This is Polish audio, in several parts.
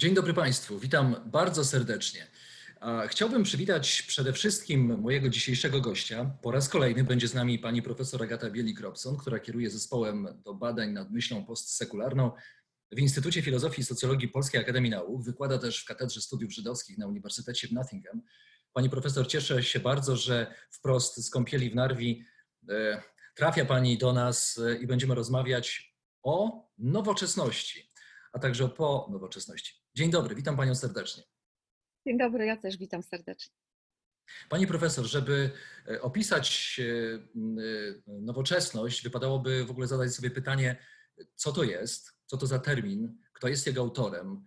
Dzień dobry Państwu, witam bardzo serdecznie. Chciałbym przywitać przede wszystkim mojego dzisiejszego gościa. Po raz kolejny będzie z nami pani profesor Agata Bielik-Robson, która kieruje zespołem do badań nad myślą postsekularną w Instytucie Filozofii i Socjologii Polskiej Akademii Nauk. Wykłada też w Katedrze Studiów Żydowskich na Uniwersytecie w Nottingham. Pani profesor, cieszę się bardzo, że wprost z kąpieli w Narwi e, trafia Pani do nas e, i będziemy rozmawiać o nowoczesności, a także po nowoczesności. Dzień dobry, witam Panią serdecznie. Dzień dobry, ja też witam serdecznie. Pani profesor, żeby e, opisać e, e, nowoczesność, wypadałoby w ogóle zadać sobie pytanie, co to jest, co to za termin, kto jest jego autorem,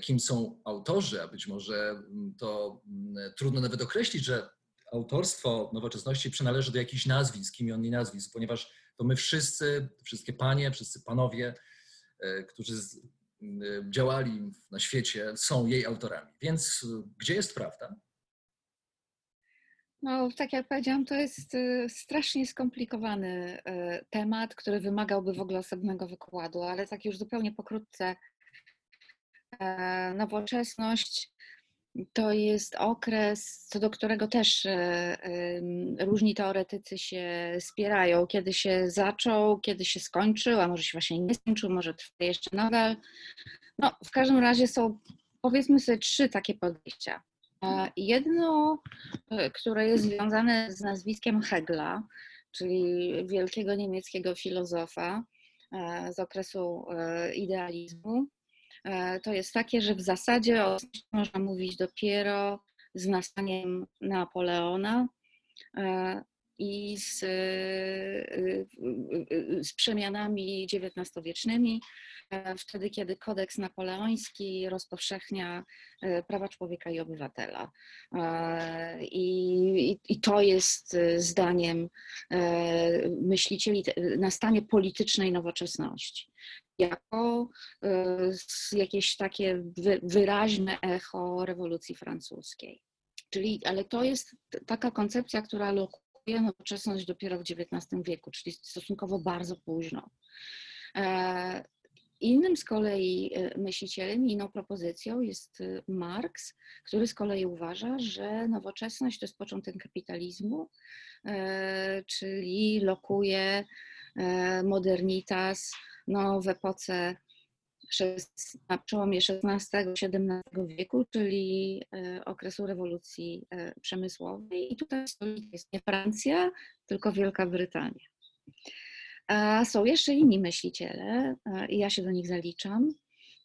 kim są autorzy, a być może to trudno nawet określić, że autorstwo nowoczesności przynależy do jakichś nazwisk, imion i nazwisk, ponieważ to my wszyscy, wszystkie panie, wszyscy panowie, którzy działali na świecie, są jej autorami. Więc y, gdzie jest prawda? No, tak jak powiedziałam, to jest y, strasznie skomplikowany temat, który wymagałby w ogóle osobnego wykładu, ale tak już zupełnie pokrótce. E, nowoczesność to jest okres, co do którego też e, różni teoretycy się spierają. Kiedy się zaczął, kiedy się skończył, a może się właśnie nie skończył, może trwa jeszcze nadal. No, w każdym razie są, powiedzmy sobie, trzy takie podejścia. E, jedno, e, które jest związane z nazwiskiem Hegla, czyli wielkiego niemieckiego filozofa z okresu idealizmu, to jest takie, że w zasadzie o można mówić dopiero z nastaniem Napoleona. E, i z, e, z przemianami XIX-wiecznymi, wtedy kiedy kodeks napoleoński rozpowszechnia prawa człowieka i obywatela. I, i to jest zdaniem myślicieli nastanie politycznej nowoczesności jako y, jakieś takie wyraźne echo rewolucji francuskiej. Czyli, ale to jest taka koncepcja, która nowoczesność dopiero w XIX wieku, czyli stosunkowo bardzo późno. E, innym z kolei e, myślicielem, inną propozycją jest e, Marx, który z kolei uważa, że nowoczesność to jest początek kapitalizmu, czyli lokuje modernitas, no, w epoce na przełomie XVI-XVII wieku, czyli e, okresu rewolucji e, przemysłowej. I tutaj jest nie Francja, tylko Wielka Brytania. Są jeszcze inni myśliciele, e, i ja się do nich zaliczam,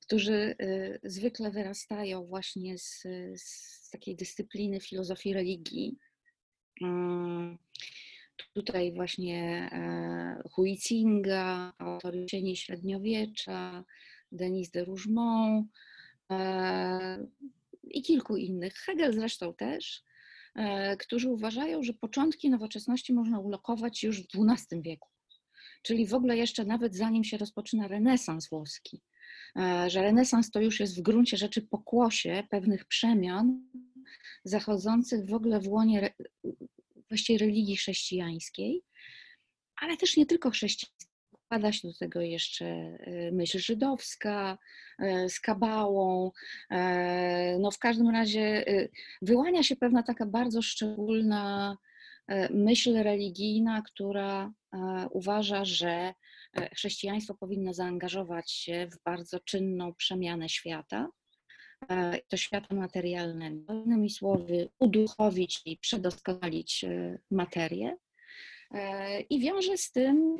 którzy zwykle wyrastają właśnie z, z takiej dyscypliny filozofii religii. Mm, Tutaj właśnie Huizinga, autor Średniowiecza, Denis de Rougemont e, i kilku innych, Hegel zresztą też, e, którzy uważają, że początki nowoczesności można ulokować już w XII wieku. Czyli w ogóle jeszcze nawet zanim się rozpoczyna renesans włoski, że renesans to już jest w gruncie rzeczy pokłosie pewnych przemian zachodzących w ogóle w łonie właściwie religii chrześcijańskiej, ale też nie tylko chrześcijańskiej. Wkłada się do tego jeszcze e, myśl żydowska e, z kabałą. E, no w każdym razie wyłania się pewna taka bardzo szczególna myśl religijna, która uważa, że chrześcijaństwo powinno zaangażować się w bardzo czynną przemianę świata to świata materialnego. Innymi słowy, uduchowić i przedoskonalić e, materię. E, I wiąże z tym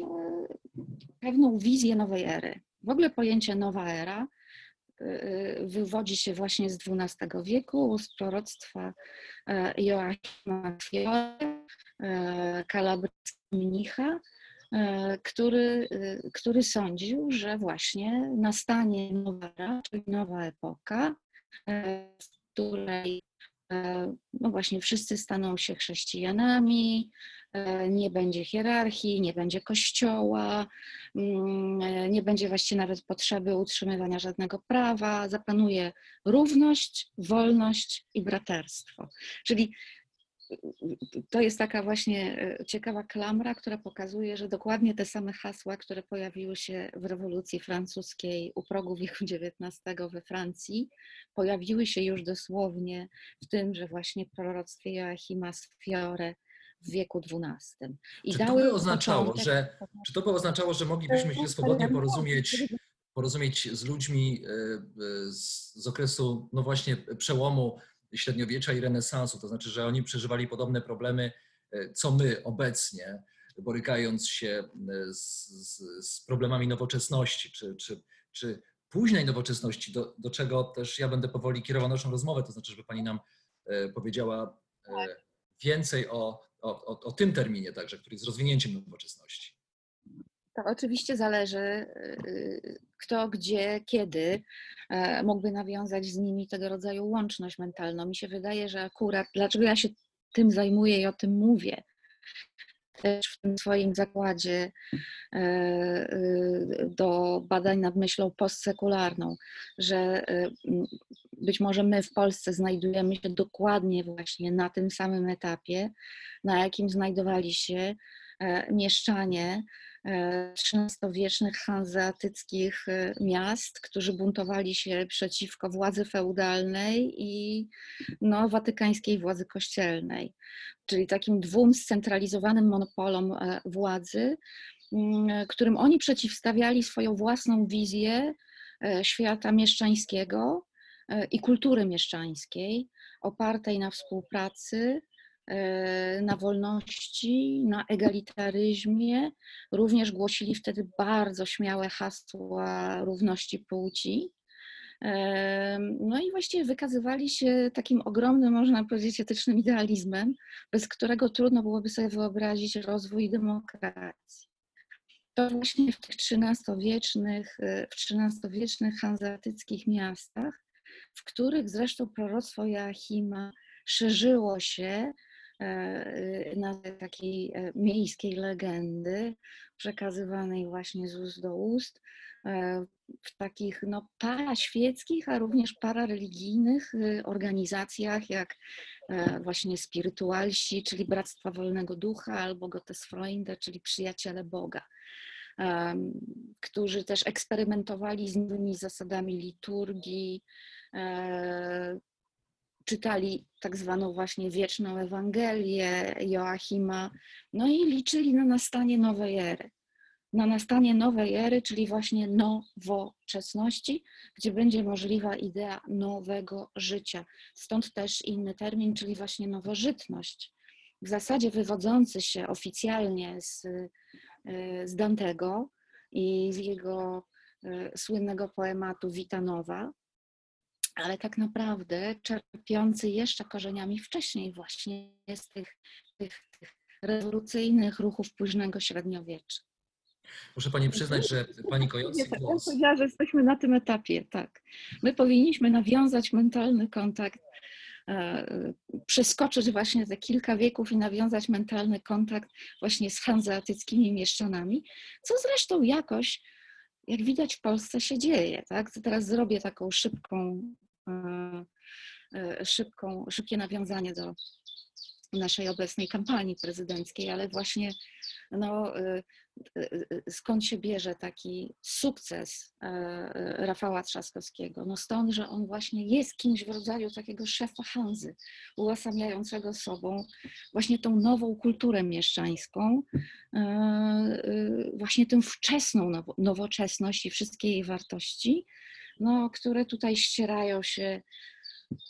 pewną wizję nowej ery. W ogóle pojęcie nowa era wywodzi się właśnie z XII wieku, z proroctwa Joachima Fiore, kalabryckiego mnicha, który, który sądził, że właśnie nastanie nowa era, czyli nowa epoka, w której no właśnie wszyscy staną się chrześcijanami, E, nie będzie hierarchii, nie będzie kościoła, mm, e, nie będzie właściwie nawet potrzeby utrzymywania żadnego prawa, zapanuje równość, wolność i braterstwo. Czyli to jest taka właśnie e, ciekawa klamra, która pokazuje, że dokładnie te same hasła, które pojawiły się w rewolucji francuskiej u progu wieku XIX we Francji, pojawiły się już dosłownie w tym, że właśnie proroctwie Joachima z Fiore w wieku XII. I czy to by oznaczało, początek... że, czy to by oznaczało, że moglibyśmy się swobodnie porozumieć, porozumieć z ludźmi e, e, z, z okresu, no właśnie, przełomu średniowiecza i renesansu, to znaczy, że oni przeżywali podobne problemy, e, co my obecnie, borykając się z, z, z problemami nowoczesności, czy, czy, czy późnej nowoczesności, do, do czego też ja będę powoli kierował naszą rozmowę, to znaczy, żeby Pani nam powiedziała tak. więcej o, o, o, o tym terminie także, który jest rozwinięciem nowoczesności. To oczywiście zależy, y, kto, gdzie, kiedy e, mógłby nawiązać z nimi tego rodzaju łączność mentalną. Mi się wydaje, że akurat, dlaczego ja się tym zajmuję i o tym mówię, też w tym swoim zakładzie e, y, do badań nad myślą postsekularną, że e, być może my w Polsce znajdujemy się dokładnie właśnie na tym samym etapie, na jakim znajdowali się e, mieszczanie XIII-wiecznych hanzeatyckich miast, którzy buntowali się przeciwko władzy feudalnej i no, watykańskiej władzy kościelnej. Czyli takim dwóm scentralizowanym monopolom e, władzy, mm, którym oni przeciwstawiali swoją własną wizję e, świata mieszczańskiego e, i kultury mieszczańskiej, opartej na współpracy, na wolności, na egalitaryzmie. Również głosili wtedy bardzo śmiałe hasła równości płci. No i właściwie wykazywali się takim ogromnym, można powiedzieć, etycznym idealizmem, bez którego trudno byłoby sobie wyobrazić rozwój demokracji. To właśnie w tych XIII-wiecznych, w XIII-wiecznych miastach, w których zresztą proroctwo Joachima szerzyło się e, na takiej e, miejskiej legendy, przekazywanej właśnie z ust do ust, E, w takich no, paraświeckich, a również parareligijnych organizacjach, jak e, właśnie spirytualsi, czyli Bractwa Wolnego Ducha, albo Gottesfreunde, czyli Przyjaciele Boga, którzy też eksperymentowali z nowymi zasadami liturgii, e, czytali tak zwaną właśnie wieczną Ewangelię Joachima, no i liczyli na nastanie nowej ery na nastanie nowej ery, czyli właśnie nowoczesności, gdzie będzie możliwa idea nowego życia. Stąd też inny termin, czyli właśnie nowożytność. W zasadzie wywodzący się oficjalnie z, z Dantego i z jego e, słynnego poematu Vita Nowa, ale tak naprawdę czerpiący jeszcze korzeniami wcześniej właśnie z tych, tych, tych rewolucyjnych ruchów późnego średniowiecza. Muszę Pani przyznać, że Pani kojący głos... Ja powiedziała, że jesteśmy na tym etapie, tak. My powinniśmy nawiązać mentalny kontakt, e, przeskoczyć właśnie te kilka wieków i nawiązać mentalny kontakt właśnie z hanzeatyckimi mieszczanami, co zresztą jakoś, jak widać w Polsce się dzieje, tak. Teraz zrobię taką szybką, szybką, szybkie nawiązanie do naszej obecnej kampanii prezydenckiej, ale właśnie no, y, y, skąd się bierze taki sukces e, Rafała Trzaskowskiego? No stąd, że on właśnie jest kimś w rodzaju takiego szefa Hanzy, uosabiającego sobą właśnie tą nową kulturę mieszczańską, e, właśnie tę wczesną nowoczesność i wszystkie jej wartości, no, które tutaj ścierają się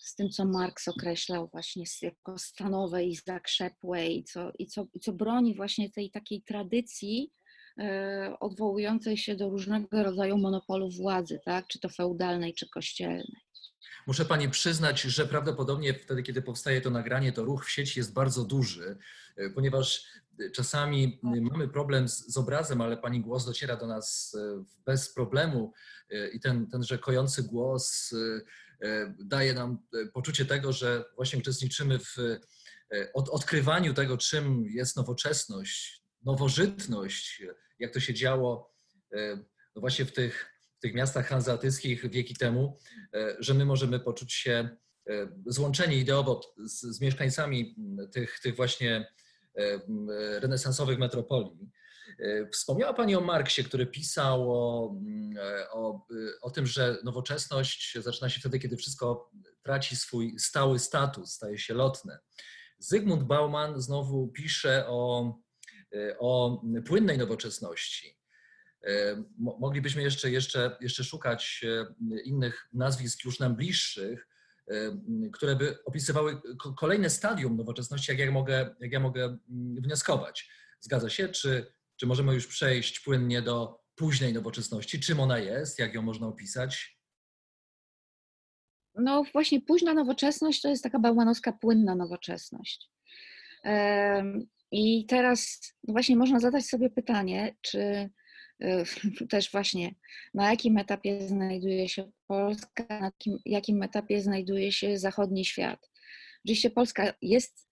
z tym, co Marx określał właśnie jako stanowe i zakrzepłe i co, i co, i co broni właśnie tej takiej tradycji e, odwołującej się do różnego rodzaju monopolów władzy, tak? czy to feudalnej, czy kościelnej. Muszę Pani przyznać, że prawdopodobnie wtedy, kiedy powstaje to nagranie, to ruch w sieci jest bardzo duży, e, ponieważ czasami mamy problem z, z obrazem, ale Pani głos dociera do nas e, bez problemu i ten, tenże kojący głos daje nam poczucie tego, że właśnie uczestniczymy w od, odkrywaniu tego, czym jest nowoczesność, nowożytność, jak to się działo no właśnie w tych, w tych miastach hanzeatyckich wieki temu, że my możemy poczuć się złączenie ideowo z, z mieszkańcami tych, tych właśnie renesansowych metropolii. E, wspomniała Pani o Marksie, który pisał o, o, o, tym, że nowoczesność zaczyna się wtedy, kiedy wszystko traci swój stały status, staje się lotne. Zygmunt Bauman znowu pisze o, o płynnej nowoczesności. Moglibyśmy jeszcze, jeszcze, jeszcze szukać innych nazwisk już nam bliższych, które by opisywały kolejne stadium nowoczesności, jak ja mogę, jak ja mogę wnioskować. Zgadza się? Czy, czy możemy już przejść płynnie do późnej nowoczesności? Czym ona jest? Jak ją można opisać? No właśnie późna nowoczesność to jest taka bałwanowska płynna nowoczesność. I teraz właśnie można zadać sobie pytanie, czy też właśnie na jakim etapie znajduje się Polska, na jakim, jakim etapie znajduje się zachodni świat. Oczywiście Polska jest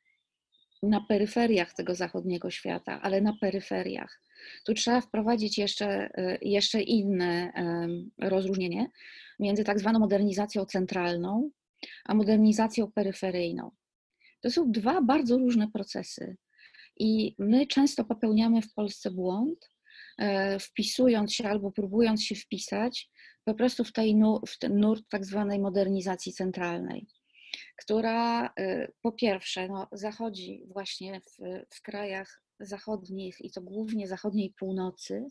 na peryferiach tego zachodniego świata, ale na peryferiach. Tu trzeba wprowadzić jeszcze, y, jeszcze inne rozróżnienie między tak zwaną modernizacją centralną, a modernizacją peryferyjną. To są dwa bardzo różne procesy. I my często popełniamy w Polsce błąd, wpisując się albo próbując się wpisać po prostu w, tej, w ten nurt tak zwanej modernizacji centralnej, która e, po pierwsze no, zachodzi właśnie w, w krajach zachodnich i to głównie zachodniej północy,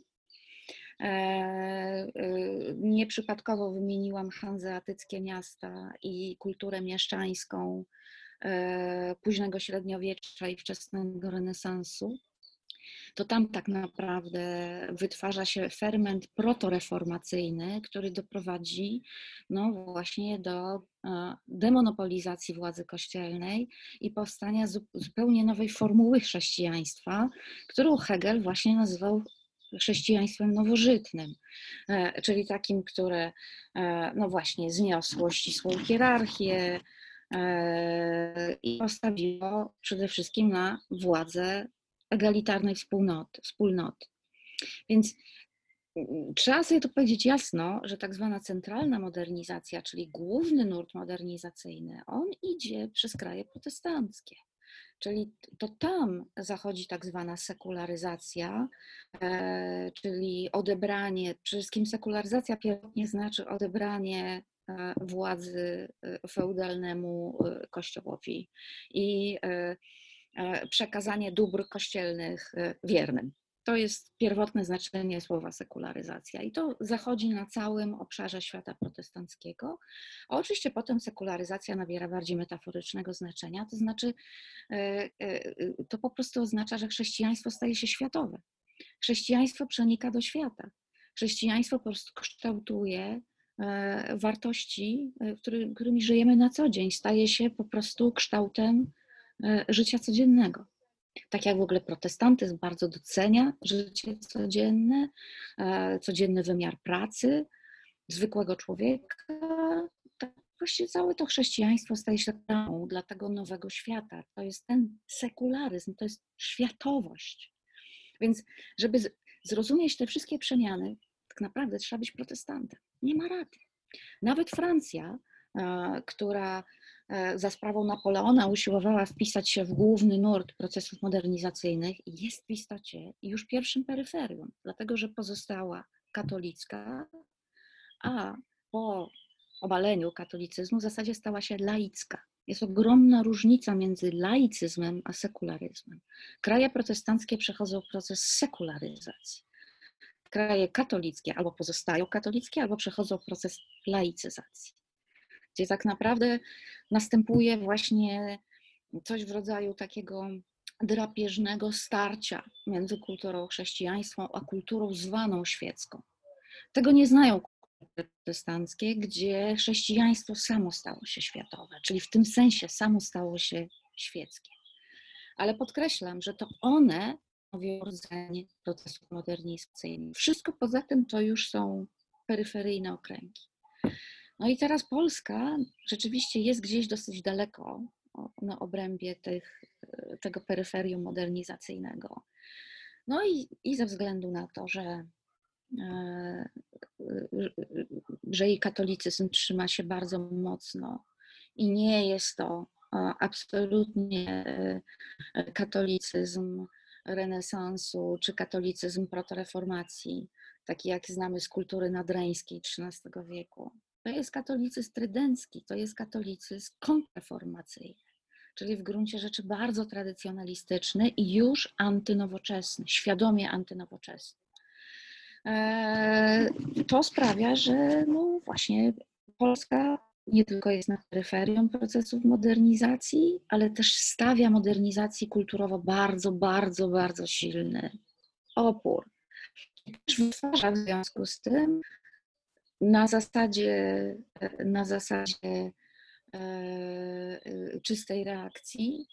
e, Nieprzypadkowo wymieniłam hanzeatyckie miasta i kulturę mieszczańską późnego średniowiecza i wczesnego renesansu to tam tak naprawdę wytwarza się ferment protoreformacyjny, który doprowadzi no właśnie do e, demonopolizacji władzy kościelnej i powstania zupełnie nowej formuły chrześcijaństwa, którą Hegel właśnie nazywał chrześcijaństwem nowożytnym, e, czyli takim, które e, no właśnie zniosło ścisłą hierarchię i postawiło przede wszystkim na władzę egalitarnej wspólnoty. wspólnoty. Więc mm, trzeba sobie to powiedzieć jasno, że tak zwana centralna modernizacja, czyli główny nurt modernizacyjny, on idzie przez kraje protestanckie. Czyli to tam zachodzi tak zwana sekularyzacja, e, czyli odebranie, przede wszystkim sekularyzacja pierwotnie znaczy odebranie e, władzy e, feudalnemu kościołowi. I przekazanie dóbr kościelnych e, wiernym. To jest pierwotne znaczenie słowa sekularyzacja i to zachodzi na całym obszarze świata protestanckiego. A oczywiście potem sekularyzacja nabiera bardziej metaforycznego znaczenia, to znaczy e, to po prostu oznacza, że chrześcijaństwo staje się światowe. Chrześcijaństwo przenika do świata. Chrześcijaństwo po prostu kształtuje wartości, którymi żyjemy na co dzień, staje się po prostu kształtem E, życia codziennego. Tak jak w ogóle protestantyzm bardzo docenia życie codzienne, e, codzienny wymiar pracy zwykłego człowieka, tak właściwie całe to chrześcijaństwo staje się ramą dla tego nowego świata. To jest ten sekularyzm, to jest światowość. Więc, żeby zrozumieć te wszystkie przemiany, tak naprawdę trzeba być protestantem. Nie ma rady. Nawet Francja, e, która E, za sprawą Napoleona usiłowała wpisać się w główny nurt procesów modernizacyjnych i jest w istocie już pierwszym peryferium, dlatego że pozostała katolicka, a po obaleniu katolicyzmu w zasadzie stała się laicka. Jest ogromna różnica między laicyzmem a sekularyzmem. Kraje protestanckie przechodzą proces sekularyzacji. Kraje katolickie albo pozostają katolickie, albo przechodzą proces laicyzacji gdzie tak naprawdę następuje właśnie coś w rodzaju takiego drapieżnego starcia między kulturą chrześcijańską a kulturą zwaną świecką. Tego nie znają protestanckie, gdzie chrześcijaństwo samo stało się światowe, czyli w tym sensie samo stało się świeckie. Ale podkreślam, że to one stanowią rdzeń procesu modernizacyjnego. Wszystko poza tym to już są peryferyjne okręgi. No i teraz Polska rzeczywiście jest gdzieś dosyć daleko na obrębie tych, tego peryferium modernizacyjnego. No i, i ze względu na to, że, e, że jej katolicyzm trzyma się bardzo mocno i nie jest to absolutnie e, katolicyzm renesansu czy katolicyzm protoreformacji, taki jak znamy z kultury nadrańskiej XIII wieku. To jest katolicyzm trydencki, to jest katolicyzm kontrreformacyjny, czyli w gruncie rzeczy bardzo tradycjonalistyczny i już antynowoczesny, świadomie antynowoczesny. E, to sprawia, że no właśnie Polska nie tylko jest na peryferium procesów modernizacji, ale też stawia modernizacji kulturowo bardzo, bardzo, bardzo silny opór. Też wytwarza w związku z tym na zasadzie, na zasadzie e, czystej reakcji,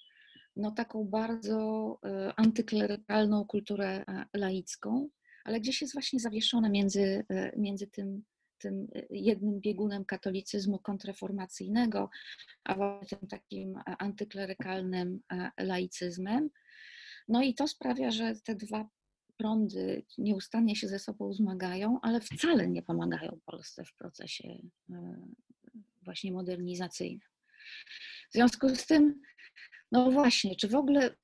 no taką bardzo e, antyklerykalną kulturę e, laicką, ale gdzieś jest właśnie zawieszone między, między tym tym jednym biegunem katolicyzmu kontrreformacyjnego, a właśnie tym takim antyklerykalnym laicyzmem. No i to sprawia, że te dwa prądy nieustannie się ze sobą zmagają, ale wcale nie pomagają Polsce w procesie e, właśnie modernizacyjnym. W związku z tym, no właśnie, czy w ogóle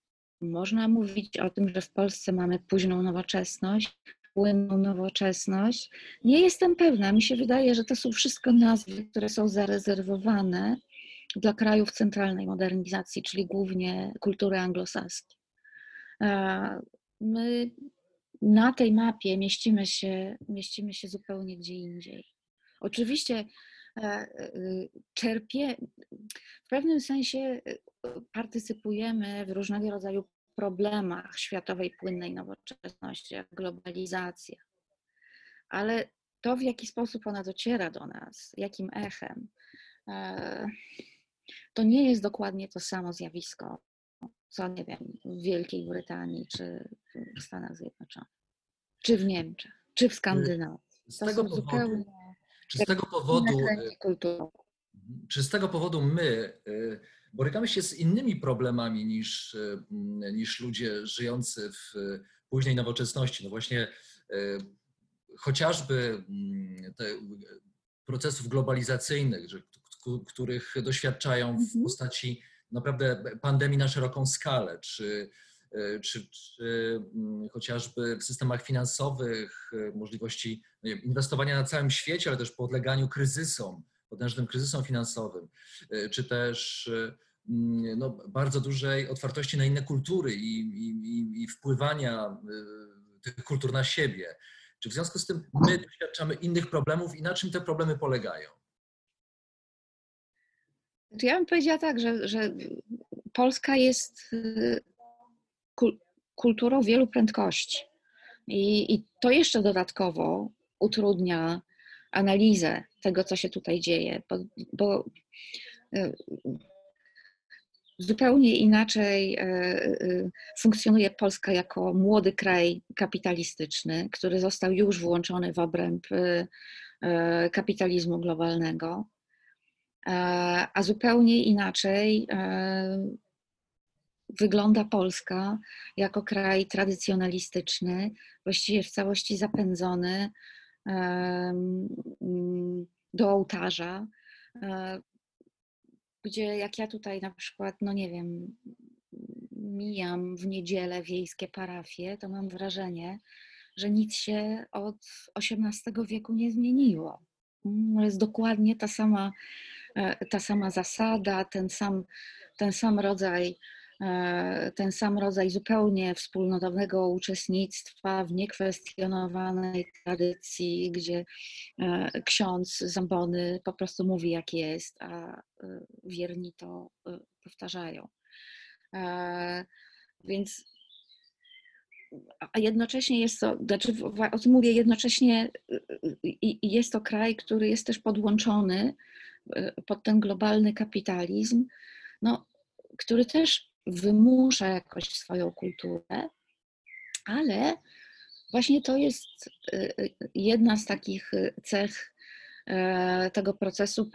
można mówić o tym, że w Polsce mamy późną nowoczesność, płynną nowoczesność. Nie jestem pewna. Mi się wydaje, że to są wszystko nazwy, które są zarezerwowane dla krajów centralnej modernizacji, czyli głównie kultury anglosaskiej. My na tej mapie mieścimy się, mieścimy się zupełnie gdzie indziej. Oczywiście e, e, czerpie, w pewnym sensie e, partycypujemy w różnego rodzaju problemach światowej płynnej nowoczesności, jak globalizacja. Ale to, w jaki sposób ona dociera do nas, jakim echem, to nie jest dokładnie to samo zjawisko, co nie wiem, w Wielkiej Brytanii, czy w Stanach Zjednoczonych, czy w Niemczech, czy w Skandynawii. Z tego powodu, czy z tego powodu, czy z tego powodu my y, borykamy się z innymi problemami niż, e, niż ludzie żyjący w późnej nowoczesności. No właśnie chociażby te procesów globalizacyjnych, których doświadczają w mhm. postaci naprawdę pandemii na szeroką skalę, czy, e, czy, czy chociażby w systemach finansowych, możliwości wiem, inwestowania na całym świecie, ale też podleganiu kryzysom, potężnym kryzysom finansowym, e, czy też e, mm, no, bardzo dużej otwartości na inne kultury i, i, i wpływania e, tych kultur na siebie. Czy w związku z tym my doświadczamy innych problemów i na czym te problemy polegają? Ja bym powiedziała tak, że, że Polska jest kulturą wielu prędkości. I, I, to jeszcze dodatkowo utrudnia analizę tego, co się tutaj dzieje, bo, bo e, zupełnie inaczej e, funkcjonuje Polska jako młody kraj kapitalistyczny, który został już włączony w obręb kapitalizmu globalnego, a zupełnie inaczej wygląda Polska jako kraj tradycjonalistyczny, właściwie w całości zapędzony do ołtarza, e, gdzie jak ja tutaj na przykład, no nie wiem, mijam w niedzielę wiejskie parafie, to mam wrażenie, że nic się od XVIII wieku nie zmieniło. Mm, jest dokładnie ta sama, e, ta sama zasada, ten sam, ten sam rodzaj E, ten sam rodzaj zupełnie wspólnotowego uczestnictwa w niekwestionowanej tradycji, gdzie e, ksiądz zambony po prostu mówi jak jest, a e, wierni to powtarzają. Więc a jednocześnie jest to, znaczy o tym mówię, jednocześnie jest to kraj, który jest też podłączony pod ten globalny kapitalizm, no, który też wymusza jakoś swoją kulturę, Ale właśnie to jest jedna z takich cech tego procesu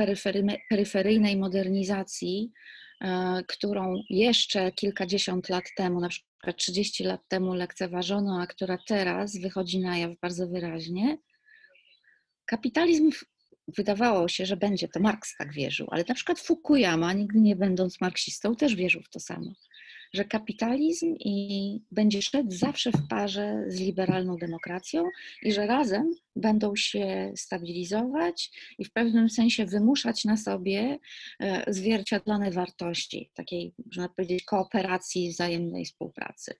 peryferyjnej modernizacji, którą jeszcze kilkadziesiąt lat temu, na przykład 30 lat temu lekceważono, a która teraz wychodzi na jaw bardzo wyraźnie. Kapitalizm wydawało się, że będzie to Marks tak wierzył, ale na przykład Fukuyama, nigdy nie będąc marksistą, też wierzył w to samo, że kapitalizm i będzie szedł zawsze w parze z liberalną demokracją i że razem będą się stabilizować i w pewnym sensie wymuszać na sobie e, zwierciadlane wartości, takiej, można powiedzieć, kooperacji, wzajemnej współpracy.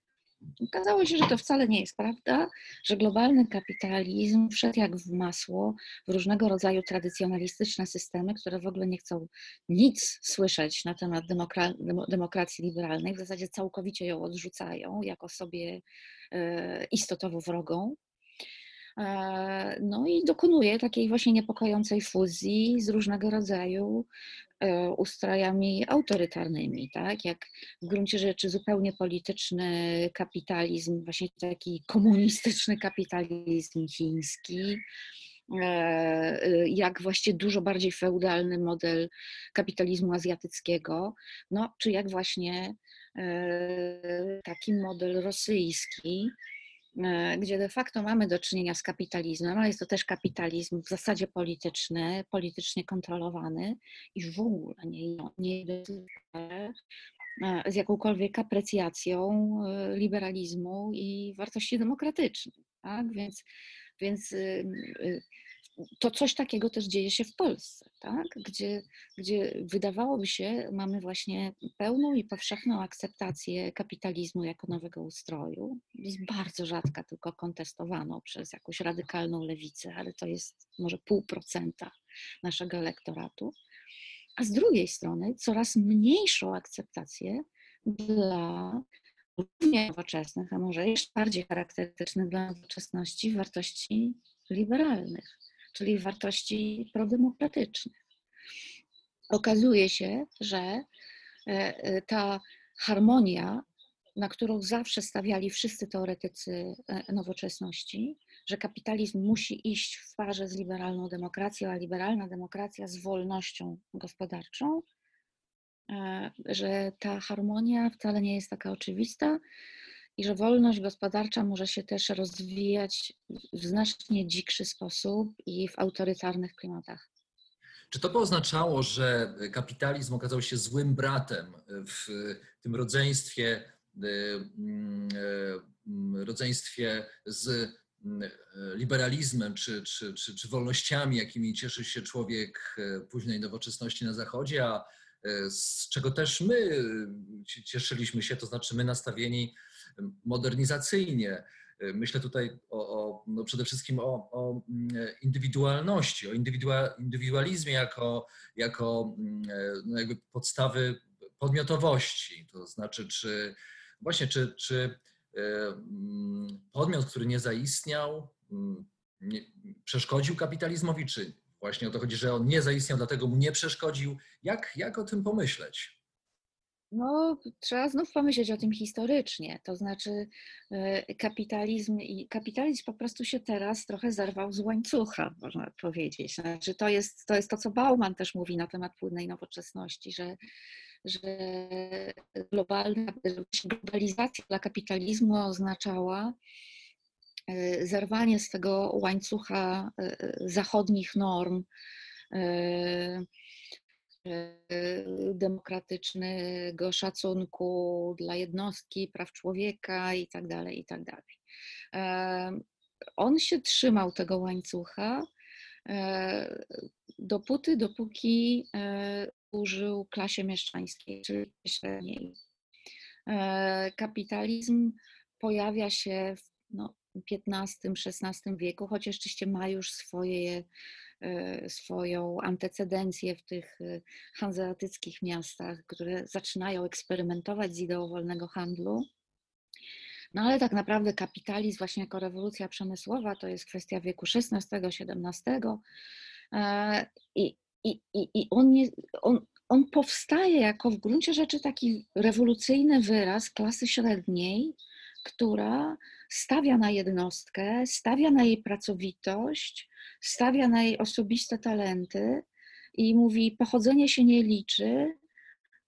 Okazało się, że to wcale nie jest prawda, że globalny kapitalizm wszedł jak w masło w różnego rodzaju tradycjonalistyczne systemy, które w ogóle nie chcą nic słyszeć na temat demokra demokracji liberalnej, w zasadzie całkowicie ją odrzucają jako sobie e, istotowo wrogą. E, no i dokonuje takiej właśnie niepokojącej fuzji z różnego rodzaju e, ustrojami autorytarnymi, tak? Jak w gruncie rzeczy zupełnie polityczny kapitalizm, właśnie taki komunistyczny kapitalizm chiński, e, jak właśnie dużo bardziej feudalny model kapitalizmu azjatyckiego, no, czy jak właśnie taki model rosyjski, gdzie de facto mamy do czynienia z kapitalizmem, ale jest to też kapitalizm w zasadzie polityczny, politycznie kontrolowany i w ogóle nie, nie z jakąkolwiek aprecjacją e, liberalizmu i wartości demokratycznych. Tak? Więc, więc y, to coś takiego też dzieje się w Polsce, tak? gdzie, gdzie wydawałoby się, mamy właśnie pełną i powszechną akceptację kapitalizmu jako nowego ustroju. Jest bardzo rzadka, tylko kontestowaną przez jakąś radykalną lewicę, ale to jest może pół procenta naszego elektoratu. A z drugiej strony coraz mniejszą akceptację dla równie nowoczesnych, a może jeszcze bardziej charakterystycznych dla nowoczesności wartości liberalnych czyli wartości prodemokratycznych. Okazuje się, że e, e, ta harmonia, na którą zawsze stawiali wszyscy teoretycy e, nowoczesności, że kapitalizm musi iść w parze z liberalną demokracją, a liberalna demokracja z wolnością gospodarczą, że ta harmonia wcale nie jest taka oczywista, i że wolność gospodarcza może się też rozwijać w znacznie dzikszy sposób i w autorytarnych klimatach. Czy to by oznaczało, że kapitalizm okazał się złym bratem w tym rodzeństwie, mm, mm, rodzeństwie z mm, liberalizmem czy, czy, czy, czy wolnościami, jakimi cieszy się człowiek późnej nowoczesności na Zachodzie, a z czego też my cieszyliśmy się, to znaczy my nastawieni modernizacyjnie. Myślę tutaj o, o no przede wszystkim o, o, mm, indywidualności, o indywidualizmie jako, jako mm, no jakby podstawy podmiotowości. To znaczy, czy właśnie, czy, czy e, mm, podmiot, który nie zaistniał, nie, przeszkodził kapitalizmowi, czy właśnie o to chodzi, że on nie zaistniał, dlatego mu nie przeszkodził. Jak, jak o tym pomyśleć? No, trzeba znów pomyśleć o tym historycznie. To znaczy, e, kapitalizm i kapitalizm po prostu się teraz trochę zerwał z łańcucha, można powiedzieć. Znaczy, to jest to, jest to co Bauman też mówi na temat płynnej nowoczesności, że, że globalna, globalizacja dla kapitalizmu oznaczała zerwanie z tego łańcucha e, zachodnich norm demokratycznego szacunku dla jednostki, praw człowieka itd. Tak itd. Tak on się trzymał tego łańcucha dopóty, dopóki użył klasie mieszczańskiej, czyli średniej. Kapitalizm pojawia się w no, XV-XVI wieku, chociaż oczywiście ma już swoje E, swoją antecedencję w tych e, hanzeatyckich miastach, które zaczynają eksperymentować z ideą wolnego handlu. No ale tak naprawdę kapitalizm właśnie jako rewolucja przemysłowa to jest kwestia wieku XVI-XVII e, i, i, i on, nie, on, on powstaje jako w gruncie rzeczy taki rewolucyjny wyraz klasy średniej, która stawia na jednostkę, stawia na jej pracowitość, stawia na jej osobiste talenty i mówi: Pochodzenie się nie liczy,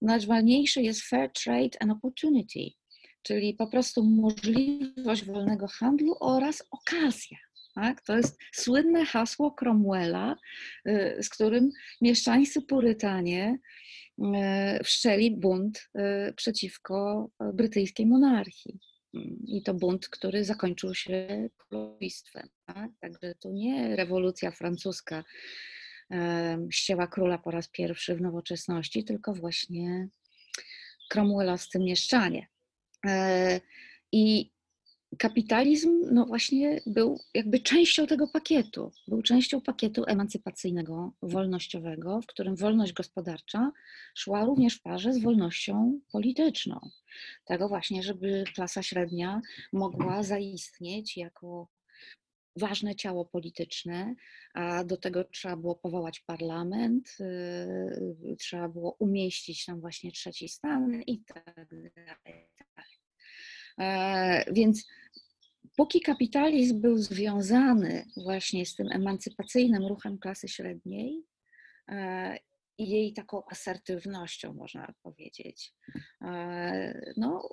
najważniejsze jest fair trade and opportunity, czyli po prostu możliwość wolnego handlu oraz okazja. Tak? To jest słynne hasło Cromwella, y, z którym mieszczańscy Purytanie y, wszczęli bunt y, przeciwko brytyjskiej monarchii. I to bunt, który zakończył się królestwem. Tak? Także to nie rewolucja francuska ścięła króla po raz pierwszy w nowoczesności, tylko właśnie Cromwellowscy mieszczanie. E, I kapitalizm, no właśnie, był jakby częścią tego pakietu. Był częścią pakietu emancypacyjnego, wolnościowego, w którym wolność gospodarcza szła również w parze z wolnością polityczną. Tego właśnie, żeby klasa średnia mogła zaistnieć jako ważne ciało polityczne, a do tego trzeba było powołać parlament, yy, trzeba było umieścić tam właśnie trzeci stan i tak dalej. E, więc póki kapitalizm był związany właśnie z tym emancypacyjnym ruchem klasy średniej e, i jej taką asertywnością, można powiedzieć, e, no,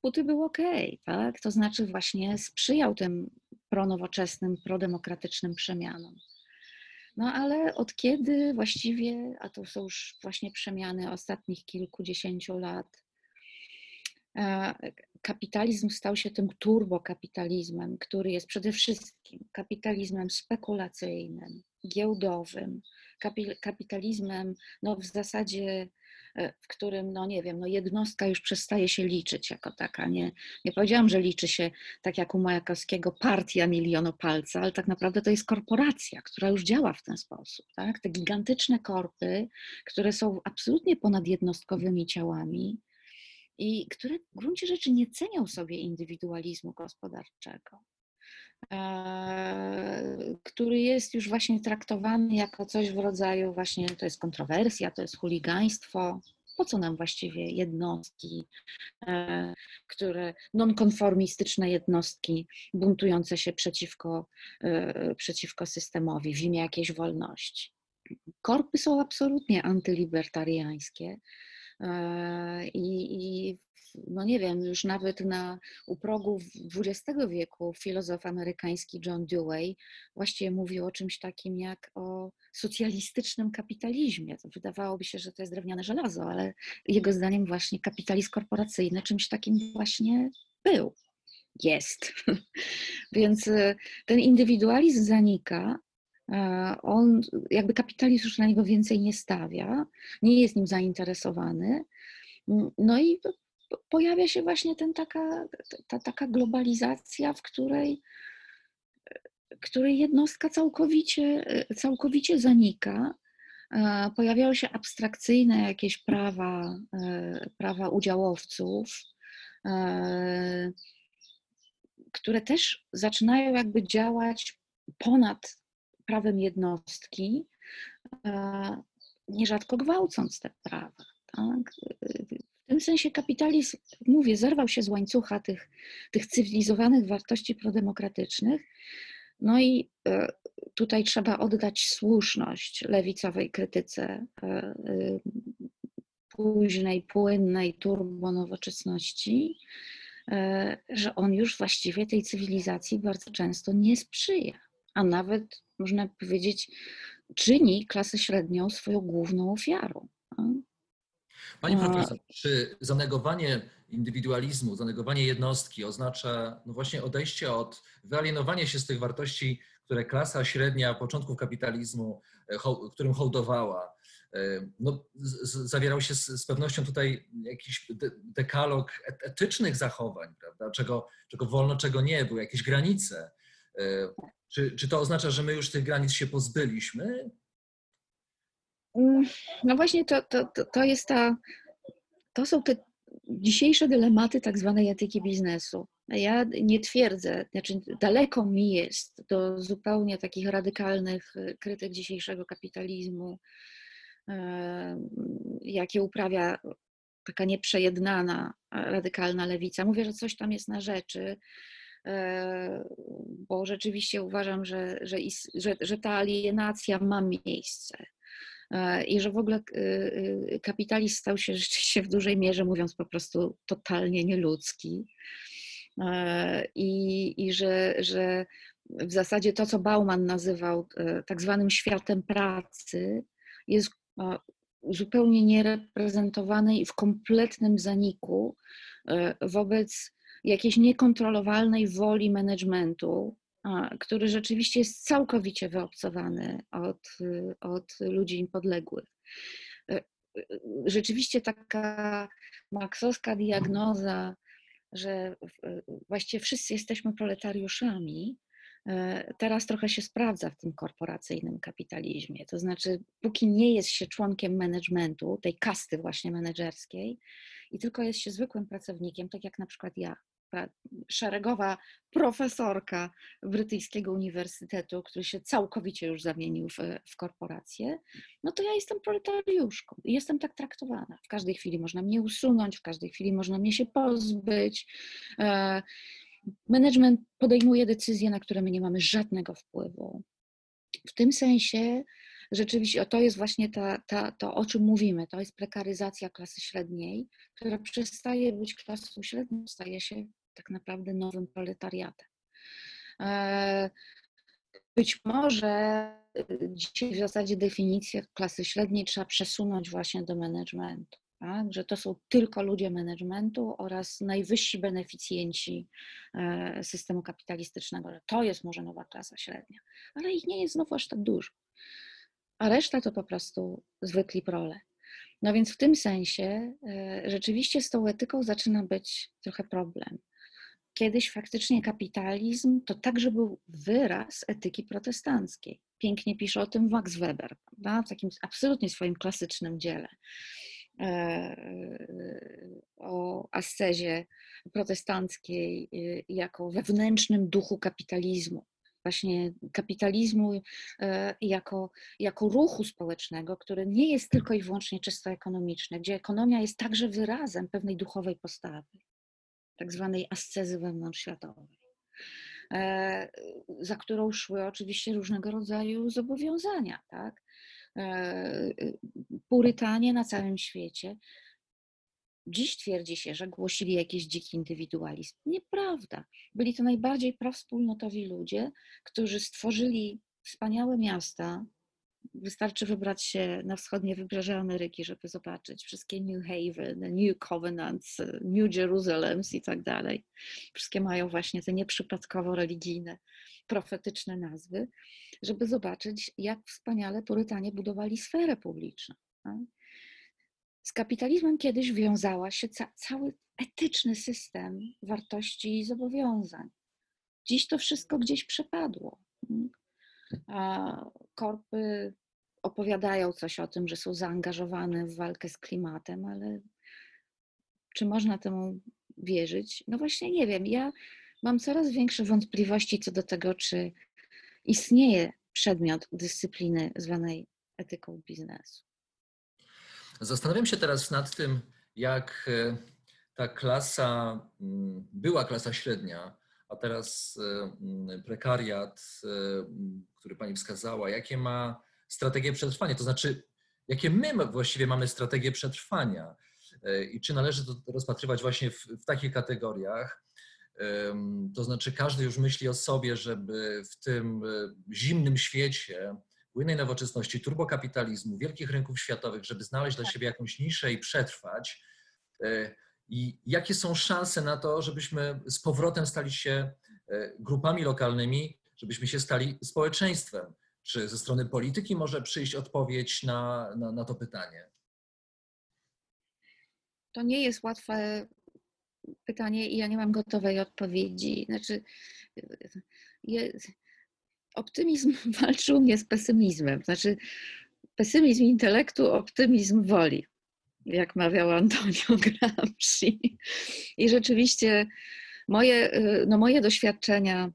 Puty był ok, tak? To znaczy właśnie sprzyjał tym pronowoczesnym, prodemokratycznym przemianom. No ale od kiedy właściwie, a to są już właśnie przemiany ostatnich kilkudziesięciu lat, kapitalizm stał się tym turbokapitalizmem, który jest przede wszystkim kapitalizmem spekulacyjnym, giełdowym, kapitalizmem no, w zasadzie E, w którym, no nie wiem, no jednostka już przestaje się liczyć jako taka. Nie, nie powiedziałam, że liczy się tak jak u Majakowskiego partia milionopalca, ale tak naprawdę to jest korporacja, która już działa w ten sposób. Tak? Te gigantyczne korpy, które są absolutnie ponadjednostkowymi ciałami i które w gruncie rzeczy nie cenią sobie indywidualizmu gospodarczego. E, który jest już właśnie traktowany jako coś w rodzaju właśnie, to jest kontrowersja, to jest chuligaństwo. Po co nam właściwie jednostki, e, które nonkonformistyczne jednostki buntujące się przeciwko, e, przeciwko systemowi w imię jakiejś wolności? Korpy są absolutnie antylibertariańskie. I, i no nie wiem, już nawet na u progu XX wieku filozof amerykański John Dewey właściwie mówił o czymś takim jak o socjalistycznym kapitalizmie. Wydawałoby się, że to jest drewniane żelazo, ale jego zdaniem właśnie kapitalizm korporacyjny czymś takim właśnie był. Jest. Więc e, ten indywidualizm zanika, e, on jakby kapitalizm już na niego więcej nie stawia, nie jest nim zainteresowany. No i pojawia się właśnie ten taka, ta, taka globalizacja, w której, której jednostka całkowicie, całkowicie zanika. E, pojawiają się abstrakcyjne jakieś prawa, e, prawa udziałowców, e, które też zaczynają jakby działać ponad prawem jednostki, nierzadko gwałcąc te prawa. Tak? W tym sensie kapitalizm, mówię, zerwał się z łańcucha tych, tych cywilizowanych wartości prodemokratycznych. No i e, tutaj trzeba oddać słuszność lewicowej krytyce e, e, późnej, płynnej turbonowoczesności, że on już właściwie tej cywilizacji bardzo często nie sprzyja, a nawet można powiedzieć, czyni klasę średnią swoją główną ofiarą. Pani profesor, czy zanegowanie indywidualizmu, zanegowanie jednostki oznacza no właśnie odejście od, wyalienowanie się z tych wartości, które klasa średnia początków kapitalizmu, e, którym hołdowała? E, no, zawierał się z, z, pewnością tutaj jakiś dekalog etycznych zachowań, prawda? Czego, czego wolno, czego nie, były jakieś granice. Czy, czy to oznacza, że my już tych granic się pozbyliśmy? Mm, no właśnie to, to, to jest ta, to są te dzisiejsze dylematy tak zwanej etyki biznesu. Ja nie twierdzę, znaczy daleko mi jest do zupełnie takich radykalnych krytyk dzisiejszego kapitalizmu, jakie uprawia taka nieprzejednana radykalna lewica. Mówię, że coś tam jest na rzeczy, bo rzeczywiście uważam, że, że, że, że ta alienacja ma miejsce. I że w ogóle kapitalizm stał się rzeczywiście w dużej mierze, mówiąc po prostu, totalnie nieludzki. I, i że, że w zasadzie to, co Bauman nazywał tak zwanym światem pracy, jest zupełnie niereprezentowane i w kompletnym zaniku wobec jakiejś niekontrolowalnej woli managementu, który rzeczywiście jest całkowicie wyobcowany od, od ludzi im podległych. E, rzeczywiście taka maksowska diagnoza, że właściwie wszyscy jesteśmy proletariuszami, e, teraz trochę się sprawdza w tym korporacyjnym kapitalizmie. To znaczy, póki nie jest się członkiem managementu, tej kasty właśnie menedżerskiej, i tylko jest się zwykłym pracownikiem, tak jak na przykład ja, szeregowa profesorka brytyjskiego uniwersytetu, który się całkowicie już zamienił w, w korporację, no to ja jestem proletariuszką i jestem tak traktowana. W każdej chwili można mnie usunąć, w każdej chwili można mnie się pozbyć. E, management podejmuje decyzje, na które my nie mamy żadnego wpływu. W tym sensie rzeczywiście to jest właśnie ta, ta, to, o czym mówimy. To jest prekaryzacja klasy średniej, która przestaje być klasą średnią, staje się tak naprawdę nowym proletariatem. E, być może y, dzisiaj w zasadzie definicję klasy średniej trzeba przesunąć właśnie do managementu. Tak? Że to są tylko ludzie managementu oraz najwyżsi beneficjenci e, systemu kapitalistycznego, że to jest może nowa klasa średnia, ale ich nie jest znowu aż tak dużo a reszta to po prostu zwykli prole. No więc w tym sensie e, rzeczywiście z tą etyką zaczyna być trochę problem. Kiedyś faktycznie kapitalizm to także był wyraz etyki protestanckiej. Pięknie pisze o tym Max Weber, prawda? w takim absolutnie swoim klasycznym dziele e, o ascezie protestanckiej e, jako wewnętrznym duchu kapitalizmu właśnie kapitalizmu e, jako, jako ruchu społecznego, który nie jest tylko i wyłącznie czysto ekonomiczny, gdzie ekonomia jest także wyrazem pewnej duchowej postawy, tak zwanej ascezy wewnątrzświatowej, e, za którą szły oczywiście różnego rodzaju zobowiązania. Tak? E, Purytanie na całym świecie Dziś twierdzi się, że głosili jakiś dziki indywidualizm. Nieprawda. Byli to najbardziej prawspólnotowi ludzie, którzy stworzyli wspaniałe miasta. Wystarczy wybrać się na wschodnie wybrzeże Ameryki, żeby zobaczyć wszystkie New Haven, New Covenants, New Jerusalems i tak dalej. Wszystkie mają właśnie te nieprzypadkowo religijne, profetyczne nazwy, żeby zobaczyć, jak wspaniale Purytanie budowali sferę publiczną. Tak? Z kapitalizmem kiedyś wiązała się ca cały etyczny system wartości i zobowiązań. Dziś to wszystko gdzieś przepadło. A korpy opowiadają coś o tym, że są zaangażowane w walkę z klimatem, ale czy można temu wierzyć? No właśnie nie wiem. Ja mam coraz większe wątpliwości co do tego, czy istnieje przedmiot dyscypliny zwanej etyką biznesu. Zastanawiam się teraz nad tym, jak e, ta klasa, mm, była klasa średnia, a teraz e, prekariat, e, który Pani wskazała, jakie ma strategie przetrwania, to znaczy, jakie my właściwie mamy strategie przetrwania i czy należy to rozpatrywać właśnie w, w takich kategoriach. To znaczy, każdy już myśli o sobie, żeby w tym zimnym świecie płynnej nowoczesności, turbokapitalizmu, wielkich rynków światowych, żeby znaleźć dla tak. siebie jakąś niszę i przetrwać. E, I jakie są szanse na to, żebyśmy z powrotem stali się e, grupami lokalnymi, żebyśmy się stali społeczeństwem? Czy ze strony polityki może przyjść odpowiedź na, na, na to pytanie? To nie jest łatwe pytanie i ja nie mam gotowej odpowiedzi. Znaczy, jest, optymizm walczy u mnie z pesymizmem. Znaczy, pesymizm intelektu, optymizm woli, jak mawiał Antonio Gramsci. I rzeczywiście moje, no moje doświadczenia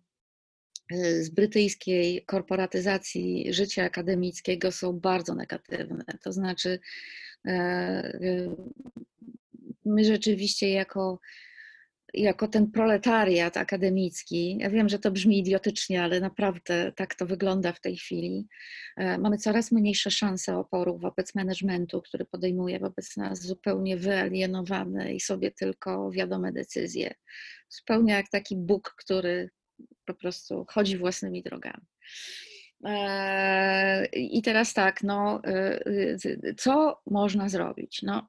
y, z brytyjskiej korporatyzacji życia akademickiego są bardzo negatywne. To znaczy, e, y, my rzeczywiście jako, jako ten proletariat akademicki, ja wiem, że to brzmi idiotycznie, ale naprawdę tak to wygląda w tej chwili, e, mamy coraz mniejsze szanse oporu wobec managementu, który podejmuje wobec nas zupełnie wyalienowane i sobie tylko wiadome decyzje. Zupełnie jak taki Bóg, który po prostu chodzi własnymi drogami. E, I teraz tak, no, e, co można zrobić? No,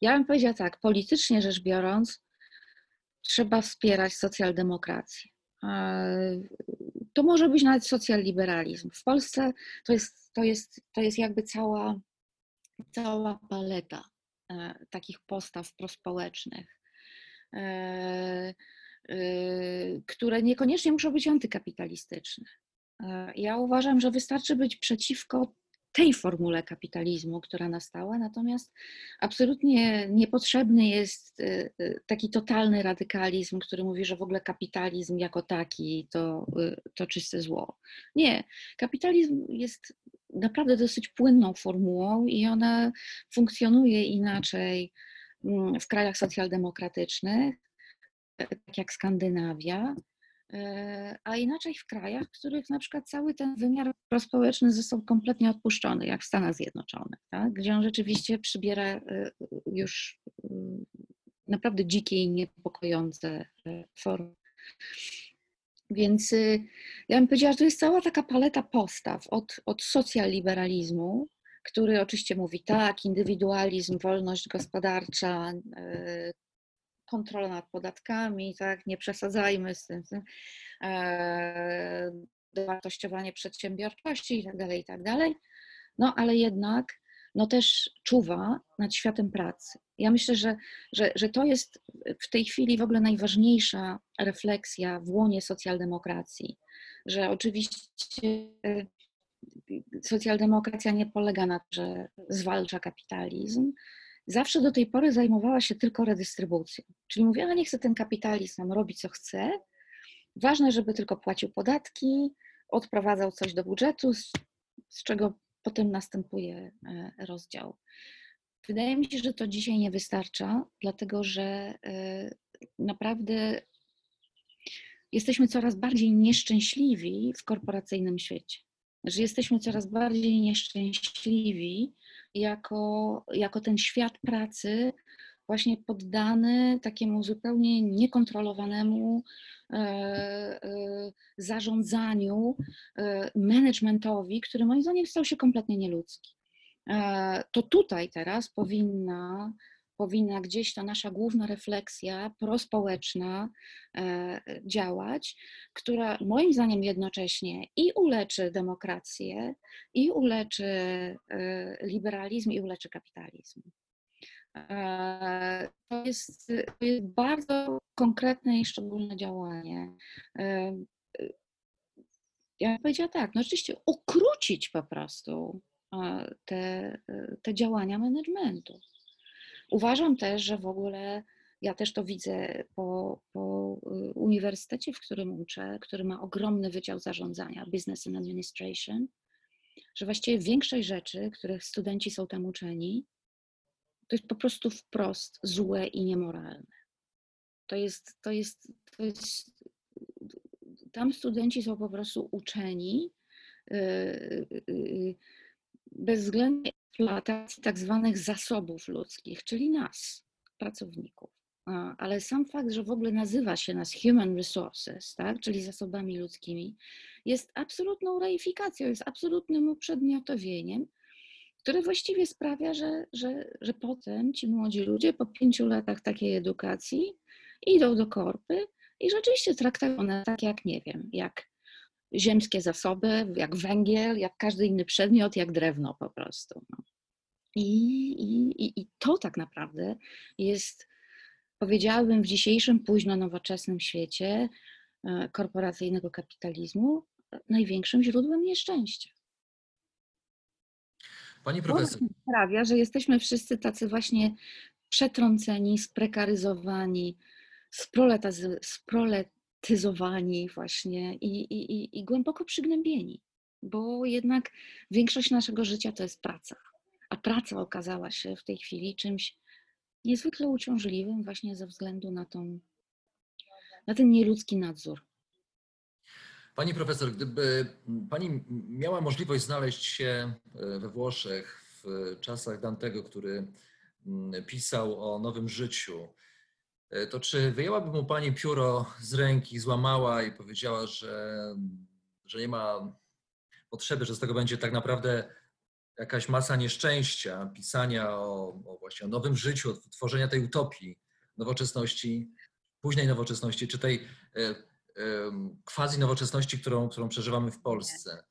ja bym powiedziała tak, politycznie rzecz biorąc, trzeba wspierać socjaldemokrację. E, to może być nawet socjalliberalizm. W Polsce to jest, to jest, to jest jakby cała, cała paleta takich postaw prospołecznych, które niekoniecznie muszą być antykapitalistyczne. Ja uważam, że wystarczy być przeciwko tej formule kapitalizmu, która nastała, natomiast absolutnie niepotrzebny jest y, y, taki totalny radykalizm, który mówi, że w ogóle kapitalizm jako taki to, y, to czyste zło. Nie, kapitalizm jest naprawdę dosyć płynną formułą i ona funkcjonuje inaczej mm, w krajach socjaldemokratycznych, tak jak Skandynawia, E, a inaczej w krajach, w których na przykład cały ten wymiar prospołeczny został kompletnie odpuszczony, jak w Stanach Zjednoczonych, tak? gdzie on rzeczywiście przybiera e, już e, naprawdę dzikie i niepokojące formy. Więc ja bym powiedziała, że to jest cała taka paleta postaw od, od socjaliberalizmu, który oczywiście mówi tak, indywidualizm, wolność gospodarcza, kontrola nad podatkami, tak, nie przesadzajmy z tym, z tym e, dowartościowanie przedsiębiorczości i tak dalej, i tak. No ale jednak no też czuwa nad światem pracy. Ja myślę, że, że, że to jest w tej chwili w ogóle najważniejsza refleksja w łonie socjaldemokracji, że oczywiście e, socjaldemokracja nie polega na tym, że zwalcza kapitalizm, zawsze do tej pory zajmowała się tylko redystrybucją. Czyli mówiła, nie chce ten kapitalizm nam robi co chce, ważne, żeby tylko płacił podatki, odprowadzał coś do budżetu, z, z czego potem następuje e, rozdział. Wydaje mi się, że to dzisiaj nie wystarcza, dlatego że e, naprawdę jesteśmy coraz bardziej nieszczęśliwi w korporacyjnym świecie. Że jesteśmy coraz bardziej nieszczęśliwi jako, jako ten świat pracy właśnie poddany takiemu zupełnie niekontrolowanemu e, e, zarządzaniu, e, managementowi, który moim zdaniem stał się kompletnie nieludzki. To tutaj teraz powinna powinna gdzieś ta nasza główna refleksja prospołeczna e, działać, która moim zdaniem jednocześnie i uleczy demokrację, i uleczy e, liberalizm, i uleczy kapitalizm. E, to jest, to jest bardzo konkretne i szczególne działanie. Ja bym powiedziała tak, no oczywiście ukrócić po prostu te, te działania managementu. Uważam też, że w ogóle ja też to widzę po, po y, uniwersytecie, w którym uczę, który ma ogromny wydział zarządzania, Business and Administration, że właściwie większość rzeczy, których studenci są tam uczeni, to jest po prostu wprost złe i niemoralne. To jest, to jest, to jest tam studenci są po prostu uczeni yy, yy, bezwzględnie eksploatacji tak zwanych zasobów ludzkich, czyli nas, pracowników. Ale sam fakt, że w ogóle nazywa się nas human resources, tak, czyli zasobami ludzkimi, jest absolutną reifikacją, jest absolutnym uprzedmiotowieniem, które właściwie sprawia, że, że, że potem ci młodzi ludzie po pięciu latach takiej edukacji idą do korpy i rzeczywiście traktują one tak jak, nie wiem, jak ziemskie zasoby, jak węgiel, jak każdy inny przedmiot, jak drewno po prostu. No. I, i, I to tak naprawdę jest, powiedziałabym, w dzisiejszym późno nowoczesnym świecie e, korporacyjnego kapitalizmu największym źródłem nieszczęścia. Pani profesor. To sprawia, że jesteśmy wszyscy tacy właśnie przetrąceni, sprekaryzowani, sprolet, tetyzowani właśnie i, i, i, i głęboko przygnębieni, bo jednak większość naszego życia to jest praca, a praca okazała się w tej chwili czymś niezwykle uciążliwym właśnie ze względu na, tą, na ten nieludzki nadzór. Pani profesor, gdyby pani miała możliwość znaleźć się e, we Włoszech w czasach Dantego, który mm, pisał o nowym życiu, to czy wyjęłaby mu pani pióro z ręki, złamała i powiedziała, że, że nie ma potrzeby, że z tego będzie tak naprawdę jakaś masa nieszczęścia, pisania o, o właśnie o nowym życiu, tworzenia tej utopii nowoczesności, późnej nowoczesności, czy tej e, quasi nowoczesności, którą, którą przeżywamy w Polsce.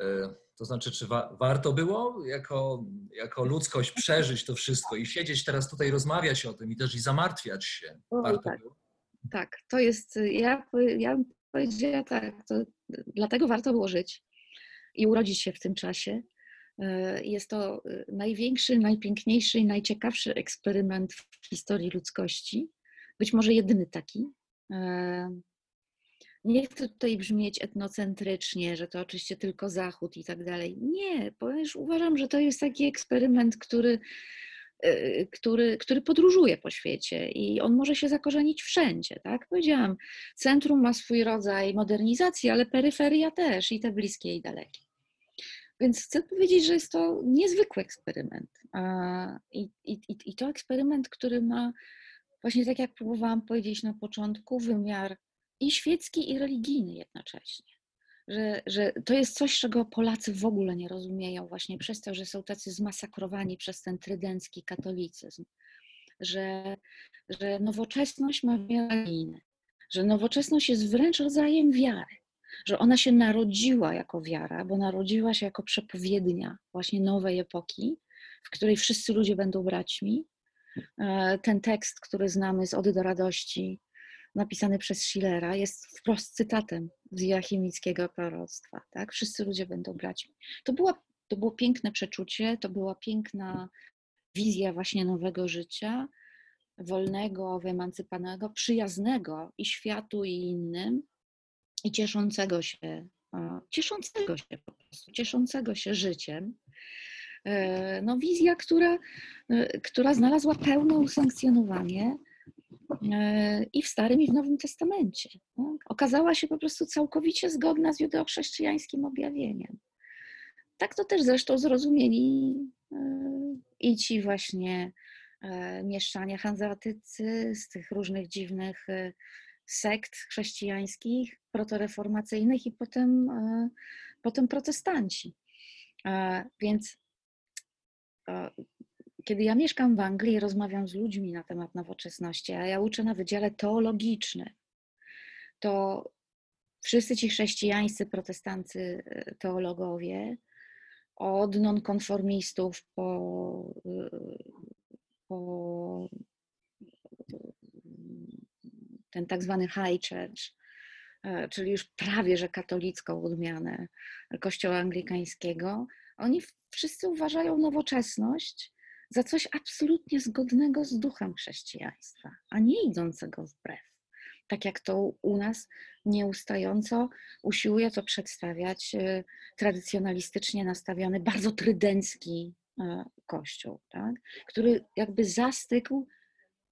E, to znaczy, czy wa warto było jako, jako ludzkość przeżyć to wszystko i siedzieć teraz tutaj, rozmawiać o tym i też i zamartwiać się? Warto tak. było? Tak, to jest, ja, ja bym powiedziała tak, dlatego warto było żyć i urodzić się w tym czasie. E, jest to e, największy, najpiękniejszy i najciekawszy eksperyment w historii ludzkości. Być może jedyny taki. Nie chcę tutaj brzmieć etnocentrycznie, że to oczywiście tylko Zachód i tak dalej. Nie, ponieważ uważam, że to jest taki eksperyment, który, e, który, który podróżuje po świecie i on może się zakorzenić wszędzie. Tak? Powiedziałam, centrum ma swój rodzaj modernizacji, ale peryferia też i te bliskie i dalekie. Więc chcę powiedzieć, że jest to niezwykły eksperyment. I, i, I to eksperyment, który ma, właśnie tak jak próbowałam powiedzieć na początku, wymiar i świecki, i religijny jednocześnie. Że, że to jest coś, czego Polacy w ogóle nie rozumieją, właśnie przez to, że są tacy zmasakrowani przez ten trydencki katolicyzm. Że, że nowoczesność ma wiele że nowoczesność jest wręcz rodzajem wiary, że ona się narodziła jako wiara, bo narodziła się jako przepowiednia właśnie nowej epoki, w której wszyscy ludzie będą braćmi. E, ten tekst, który znamy z Ody do Radości, napisany przez Schillera, jest wprost cytatem z Joachimickiego proroctwa. Tak? Wszyscy ludzie będą braćmi. To, była, to było piękne przeczucie, to była piękna wizja właśnie nowego życia, wolnego, wyemancypanego, przyjaznego i światu, i innym, i cieszącego się, cieszącego się po prostu, cieszącego się życiem. E, no, wizja, która, e, która znalazła pełne usankcjonowanie i w Starym, i w Nowym Testamencie. Tak? Okazała się po prostu całkowicie zgodna z judeochrześcijańskim objawieniem. Tak to też zresztą zrozumieli e, i ci właśnie e, mieszczanie hanzeatycy z tych różnych dziwnych sekt chrześcijańskich, protoreformacyjnych i potem, potem protestanci. Więc kiedy ja mieszkam w Anglii i rozmawiam z ludźmi na temat nowoczesności, a ja uczę na Wydziale Teologicznym, to wszyscy ci chrześcijańscy, protestancy, e, teologowie, od nonkonformistów po, e, po ten tak zwany high church, e, czyli już prawie że katolicką odmianę kościoła anglikańskiego, oni wszyscy uważają nowoczesność za coś absolutnie zgodnego z duchem chrześcijaństwa, a nie idącego wbrew. Tak jak to u nas nieustająco usiłuje to przedstawiać e, tradycjonalistycznie nastawiony, bardzo trydencki e, kościół, tak? który jakby zastygł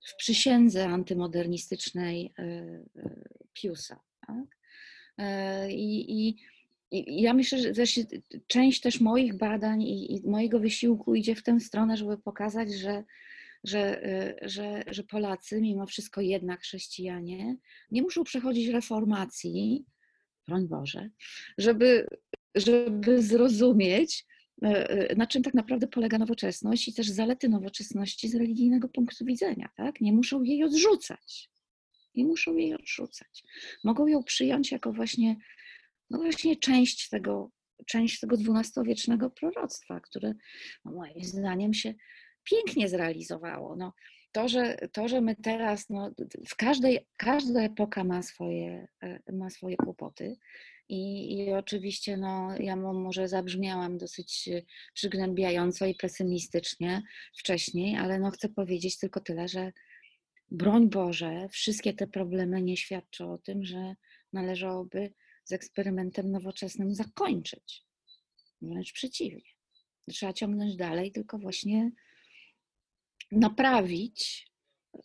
w przysiędze antymodernistycznej e, Piusa. Tak? I, i i ja myślę, że też część też moich badań i, i, mojego wysiłku idzie w tę stronę, żeby pokazać, że, że, y, że, że Polacy, mimo wszystko jednak chrześcijanie, nie muszą przechodzić reformacji, broń Boże, żeby, żeby zrozumieć, y, y, na czym tak naprawdę polega nowoczesność i też zalety nowoczesności z religijnego punktu widzenia. Tak? Nie muszą jej odrzucać. Nie muszą jej odrzucać. Mogą ją przyjąć jako właśnie no właśnie część tego, część tego dwunastowiecznego proroctwa, które no moim zdaniem się pięknie zrealizowało. No, to, że, to, że my teraz, no, w każdej, każda epoka ma swoje, e, ma swoje kłopoty. I, I oczywiście, no, ja może zabrzmiałam dosyć przygnębiająco i pesymistycznie wcześniej, ale no, chcę powiedzieć tylko tyle, że broń Boże, wszystkie te problemy nie świadczą o tym, że należałoby z eksperymentem nowoczesnym zakończyć. Wręcz przeciwnie. Trzeba ciągnąć dalej, tylko właśnie naprawić,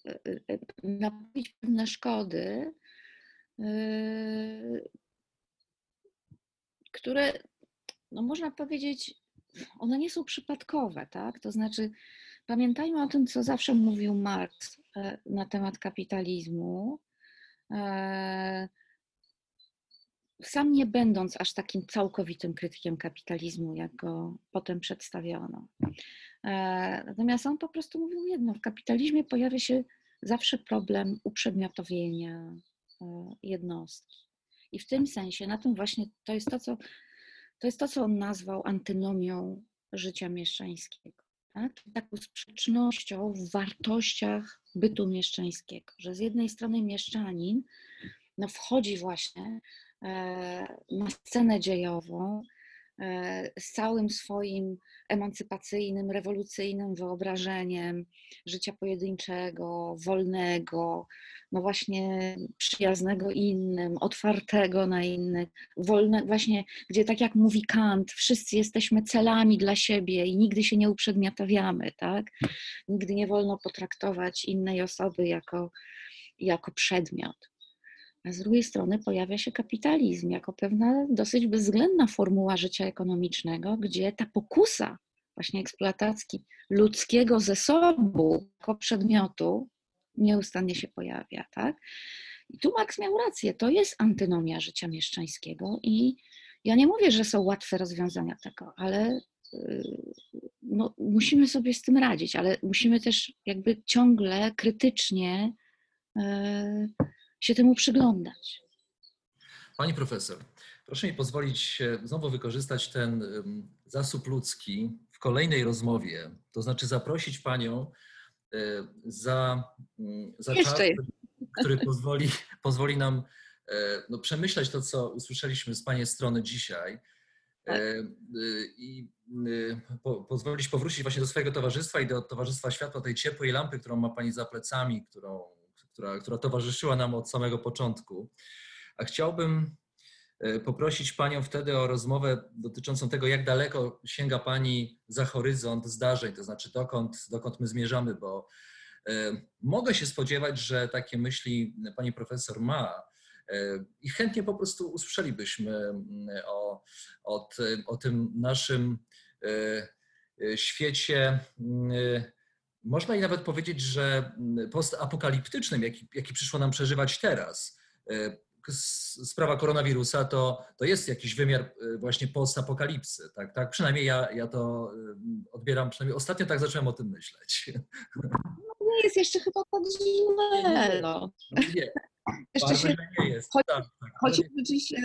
e, e, naprawić pewne szkody, e, które, no można powiedzieć, one nie są przypadkowe, tak? To znaczy, pamiętajmy o tym, co zawsze mówił Marx na temat kapitalizmu. Sam nie będąc aż takim całkowitym krytykiem kapitalizmu, jak go potem przedstawiono. E, Natomiast on po prostu mówił jedno: w kapitalizmie pojawia się zawsze problem uprzedmiotowienia e, jednostki. I w tym sensie, na tym właśnie to jest to, co, to jest to, co on nazwał antynomią życia mieszczańskiego. Tak? Taką sprzecznością w wartościach bytu mieszczańskiego, że z jednej strony mieszczanin no, wchodzi właśnie na scenę dziejową e, z całym swoim emancypacyjnym, rewolucyjnym wyobrażeniem życia pojedynczego, wolnego, no właśnie przyjaznego innym, otwartego na innych, wolne, właśnie, gdzie tak jak mówi Kant, wszyscy jesteśmy celami dla siebie i nigdy się nie uprzedmiotawiamy, tak? Nigdy nie wolno potraktować innej osoby jako, jako przedmiot. A z drugiej strony pojawia się kapitalizm jako pewna dosyć bezwzględna formuła życia ekonomicznego, gdzie ta pokusa właśnie eksploatacji ludzkiego zasobu jako przedmiotu nieustannie się pojawia. Tak? I tu Marx miał rację, to jest antynomia życia mieszczańskiego i ja nie mówię, że są łatwe rozwiązania tego, ale y, no, musimy sobie z tym radzić, ale musimy też jakby ciągle krytycznie y, się temu przyglądać. Pani profesor, proszę mi pozwolić znowu wykorzystać ten zasób ludzki w kolejnej rozmowie, to znaczy zaprosić Panią e, za, mm, za czas, który pozwoli, pozwoli nam e, no, przemyśleć to, co usłyszeliśmy z Pani strony dzisiaj Tak. e, e, i po, pozwolić powrócić właśnie do swojego towarzystwa i do Towarzystwa Światła, tej ciepłej lampy, którą ma Pani za plecami, którą, która, która towarzyszyła nam od samego początku. A chciałbym e, poprosić Panią wtedy o rozmowę dotyczącą tego, jak daleko sięga Pani za horyzont zdarzeń, to znaczy dokąd, dokąd my zmierzamy, bo e, mogę się spodziewać, że takie myśli Pani Profesor ma e, i chętnie po prostu usłyszelibyśmy o, o, o tym naszym świecie, można i nawet powiedzieć, że mm, postapokaliptycznym, jaki, jaki przyszło nam przeżywać teraz. E, Sprawa koronawirusa to, to jest jakiś wymiar e, właśnie postapokalipsy. Tak, tak? Przynajmniej ja, ja to e, odbieram, przynajmniej ostatnio tak zacząłem o tym myśleć. Nie jest jeszcze chyba tak źle. No. Nie, Jeszcze się, nie jest. choć- Tak, tak. choć rzeczywiście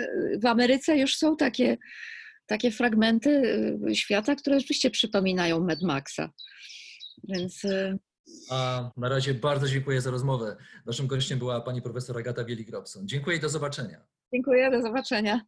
w Ameryce już są takie, takie fragmenty świata, które rzeczywiście przypominają Mad Maxa. Więc y, A na razie bardzo dziękuję za rozmowę. Naszym gościem była pani profesor Agata Wielik-Robson. Dziękuję i do zobaczenia. dziękuję, do zobaczenia.